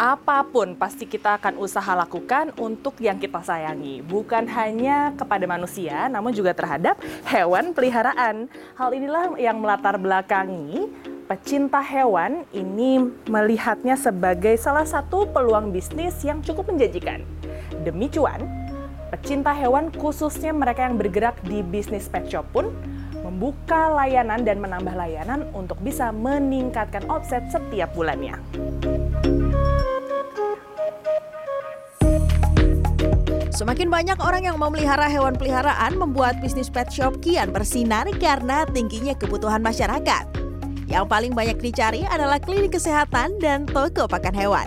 apa pun pasti kita akan usaha lakukan untuk yang kita sayangi. Bukan hanya kepada manusia, namun juga terhadap hewan peliharaan. Hal inilah yang melatar belakangi pecinta hewan ini melihatnya sebagai salah satu peluang bisnis yang cukup menjanjikan. Demi cuan, pecinta hewan khususnya mereka yang bergerak di bisnis pet shop pun membuka layanan dan menambah layanan untuk bisa meningkatkan omset setiap bulannya. Semakin banyak orang yang memelihara hewan peliharaan membuat bisnis pet shop kian bersinar karena tingginya kebutuhan masyarakat. Yang paling banyak dicari adalah klinik kesehatan dan toko pakan hewan.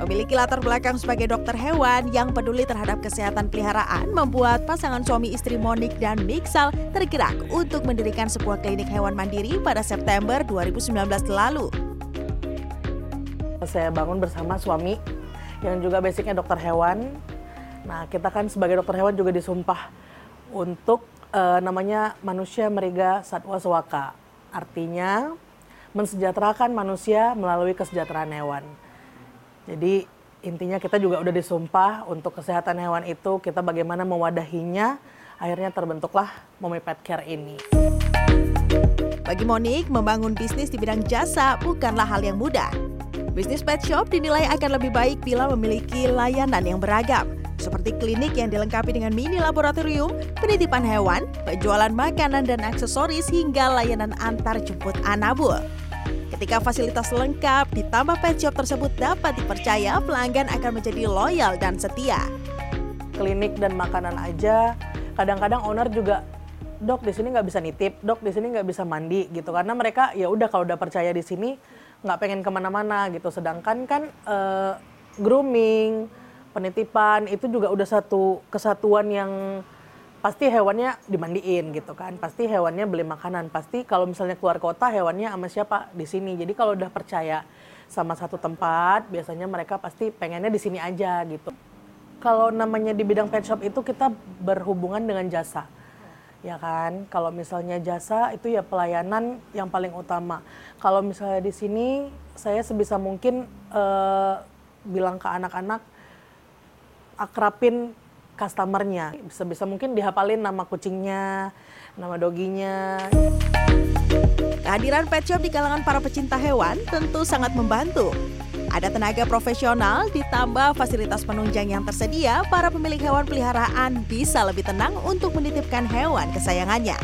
Memiliki latar belakang sebagai dokter hewan yang peduli terhadap kesehatan peliharaan membuat pasangan suami istri Monik dan Mixal tergerak untuk mendirikan sebuah klinik hewan mandiri pada September 2019 lalu. Saya bangun bersama suami yang juga basicnya dokter hewan Nah, kita kan sebagai dokter hewan juga disumpah untuk uh, namanya manusia meriga satwa sewaka. Artinya mensejahterakan manusia melalui kesejahteraan hewan. Jadi intinya kita juga udah disumpah untuk kesehatan hewan itu kita bagaimana mewadahinya akhirnya terbentuklah Mommy Pet Care ini. Bagi Monik, membangun bisnis di bidang jasa bukanlah hal yang mudah. Bisnis pet shop dinilai akan lebih baik bila memiliki layanan yang beragam seperti klinik yang dilengkapi dengan mini laboratorium, penitipan hewan, penjualan makanan dan aksesoris hingga layanan antar jemput anabul. Ketika fasilitas lengkap ditambah pet shop tersebut dapat dipercaya, pelanggan akan menjadi loyal dan setia. Klinik dan makanan aja, kadang-kadang owner juga dok di sini nggak bisa nitip, dok di sini nggak bisa mandi gitu karena mereka ya udah kalau udah percaya di sini nggak pengen ke mana-mana gitu. Sedangkan kan uh, grooming, penitipan itu juga udah satu kesatuan yang pasti hewannya dimandiin gitu kan. Pasti hewannya beli makanan. Pasti kalau misalnya keluar kota hewannya sama siapa? Di sini. Jadi kalau udah percaya sama satu tempat biasanya mereka pasti pengennya di sini aja gitu. Kalau namanya di bidang pet shop itu kita berhubungan dengan jasa ya kan? Kalau misalnya jasa itu ya pelayanan yang paling utama. Kalau misalnya di sini saya sebisa mungkin uh, bilang ke anak-anak akrapin customernya. Bisa-bisa mungkin dihafalin nama kucingnya, nama doginya. Kehadiran pet shop di kalangan para pecinta hewan tentu sangat membantu. Ada tenaga profesional ditambah fasilitas penunjang yang tersedia, para pemilik hewan peliharaan bisa lebih tenang untuk menitipkan hewan kesayangannya.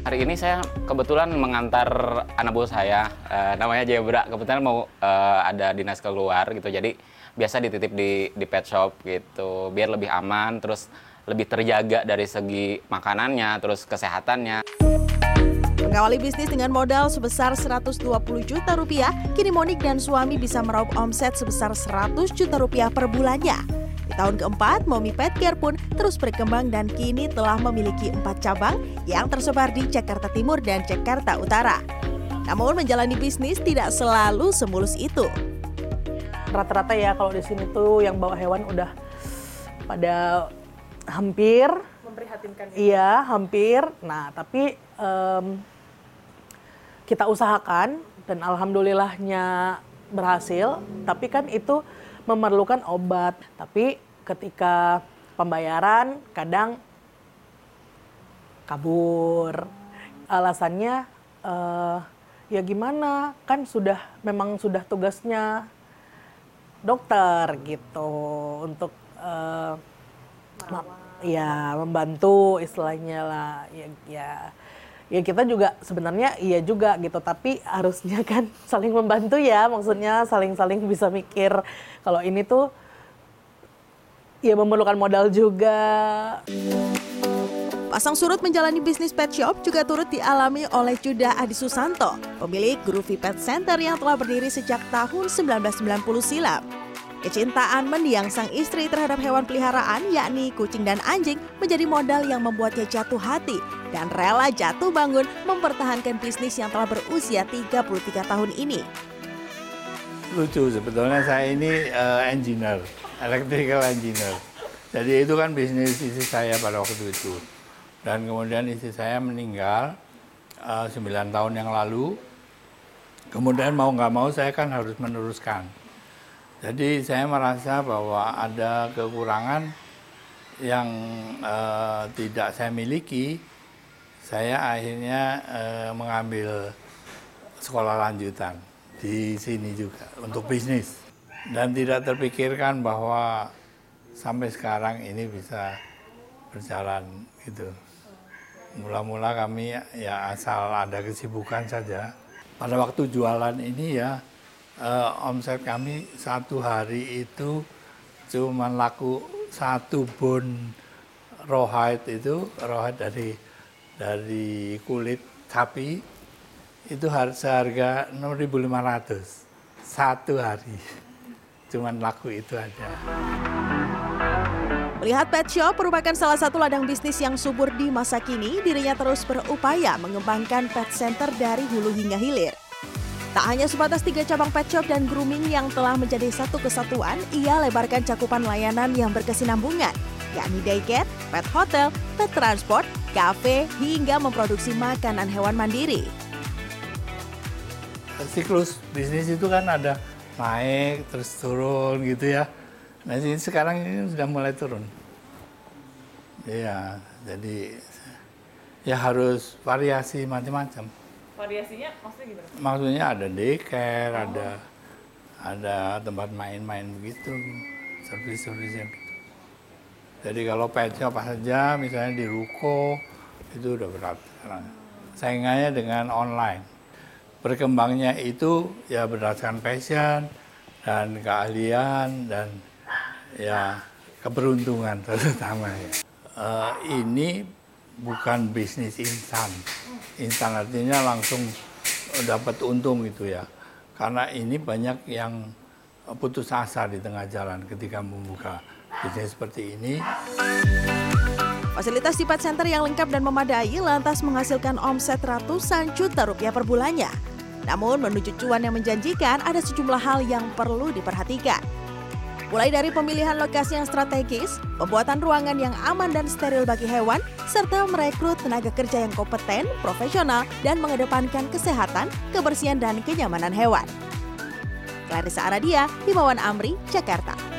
Hari ini saya kebetulan mengantar anak buah saya, uh, namanya Jebra. Kebetulan mau uh, ada dinas keluar gitu, jadi biasa dititip di di pet shop gitu biar lebih aman terus lebih terjaga dari segi makanannya terus kesehatannya. Mengawali bisnis dengan modal sebesar 120 juta rupiah, kini Monik dan suami bisa meraup omset sebesar 100 juta rupiah per bulannya. Di tahun keempat, Momi Pet Care pun terus berkembang dan kini telah memiliki empat cabang yang tersebar di Jakarta Timur dan Jakarta Utara. Namun menjalani bisnis tidak selalu semulus itu rata-rata ya kalau di sini tuh yang bawa hewan udah pada hampir memprihatinkan. Iya, hampir. Nah, tapi um, kita usahakan dan alhamdulillahnya berhasil, tapi kan itu memerlukan obat. Tapi ketika pembayaran kadang kabur. Alasannya uh, ya gimana? Kan sudah memang sudah tugasnya dokter gitu untuk uh, ya membantu istilahnya lah ya ya ya kita juga sebenarnya iya juga gitu tapi harusnya kan saling membantu ya maksudnya saling-saling bisa mikir kalau ini tuh ya memerlukan modal juga. Pasang surut menjalani bisnis pet shop juga turut dialami oleh Judah Adi Susanto, pemilik Groovy Pet Center yang telah berdiri sejak tahun 1990 silam. Kecintaan mendiang sang istri terhadap hewan peliharaan yakni kucing dan anjing menjadi modal yang membuatnya jatuh hati dan rela jatuh bangun mempertahankan bisnis yang telah berusia 33 tahun ini. Lucu sebetulnya saya ini uh, engineer, electrical engineer. Jadi itu kan bisnis istri saya pada waktu itu dan kemudian istri saya meninggal uh, eh, 9 tahun yang lalu. Kemudian mau nggak mau saya kan harus meneruskan. Jadi saya merasa bahwa ada kekurangan yang eh, tidak saya miliki. Saya akhirnya eh, mengambil sekolah lanjutan di sini juga untuk bisnis dan tidak terpikirkan bahwa sampai sekarang ini bisa berjalan gitu. Mula-mula kami ya asal ada kesibukan saja. Pada waktu jualan ini ya eh, omset kami satu hari itu cuma laku satu bon rawhide itu rawhide dari dari kulit sapi itu harga harga 6.500 satu hari. Cuman laku itu aja. Melihat pet shop merupakan salah satu ladang bisnis yang subur di masa kini, dirinya terus berupaya mengembangkan pet center dari hulu hingga hilir. Tak hanya sebatas tiga cabang pet shop dan grooming yang telah menjadi satu kesatuan, ia lebarkan cakupan layanan yang berkesinambungan, yakni daycare, pet hotel, pet transport, kafe, hingga memproduksi makanan hewan mandiri. Siklus bisnis itu kan ada naik terus turun gitu ya. Nah ini sekarang ini sudah mulai turun. Iya, jadi ya harus variasi macam-macam. Variasinya maksudnya gimana? Maksudnya ada daycare, ada ada tempat main-main begitu, servis-servisnya gitu. Jadi kalau pet shop saja, misalnya di ruko, itu udah berat sekarang. Saingannya dengan online. Berkembangnya itu ya berdasarkan passion dan keahlian dan ya keberuntungan terutama ya. Eh, ini bukan bisnis instan. Instan artinya langsung dapat untung gitu ya. Karena ini banyak yang putus asa di tengah jalan ketika membuka bisnis seperti ini. Fasilitas di center yang lengkap dan memadai lantas menghasilkan omset ratusan juta rupiah per bulannya. Namun menuju cuan yang menjanjikan ada sejumlah hal yang perlu diperhatikan. Mulai dari pemilihan lokasi yang strategis, pembuatan ruangan yang aman dan steril bagi hewan, serta merekrut tenaga kerja yang kompeten, profesional, dan mengedepankan kesehatan, kebersihan, dan kenyamanan hewan. Clarissa Aradia, Himawan Amri, Jakarta.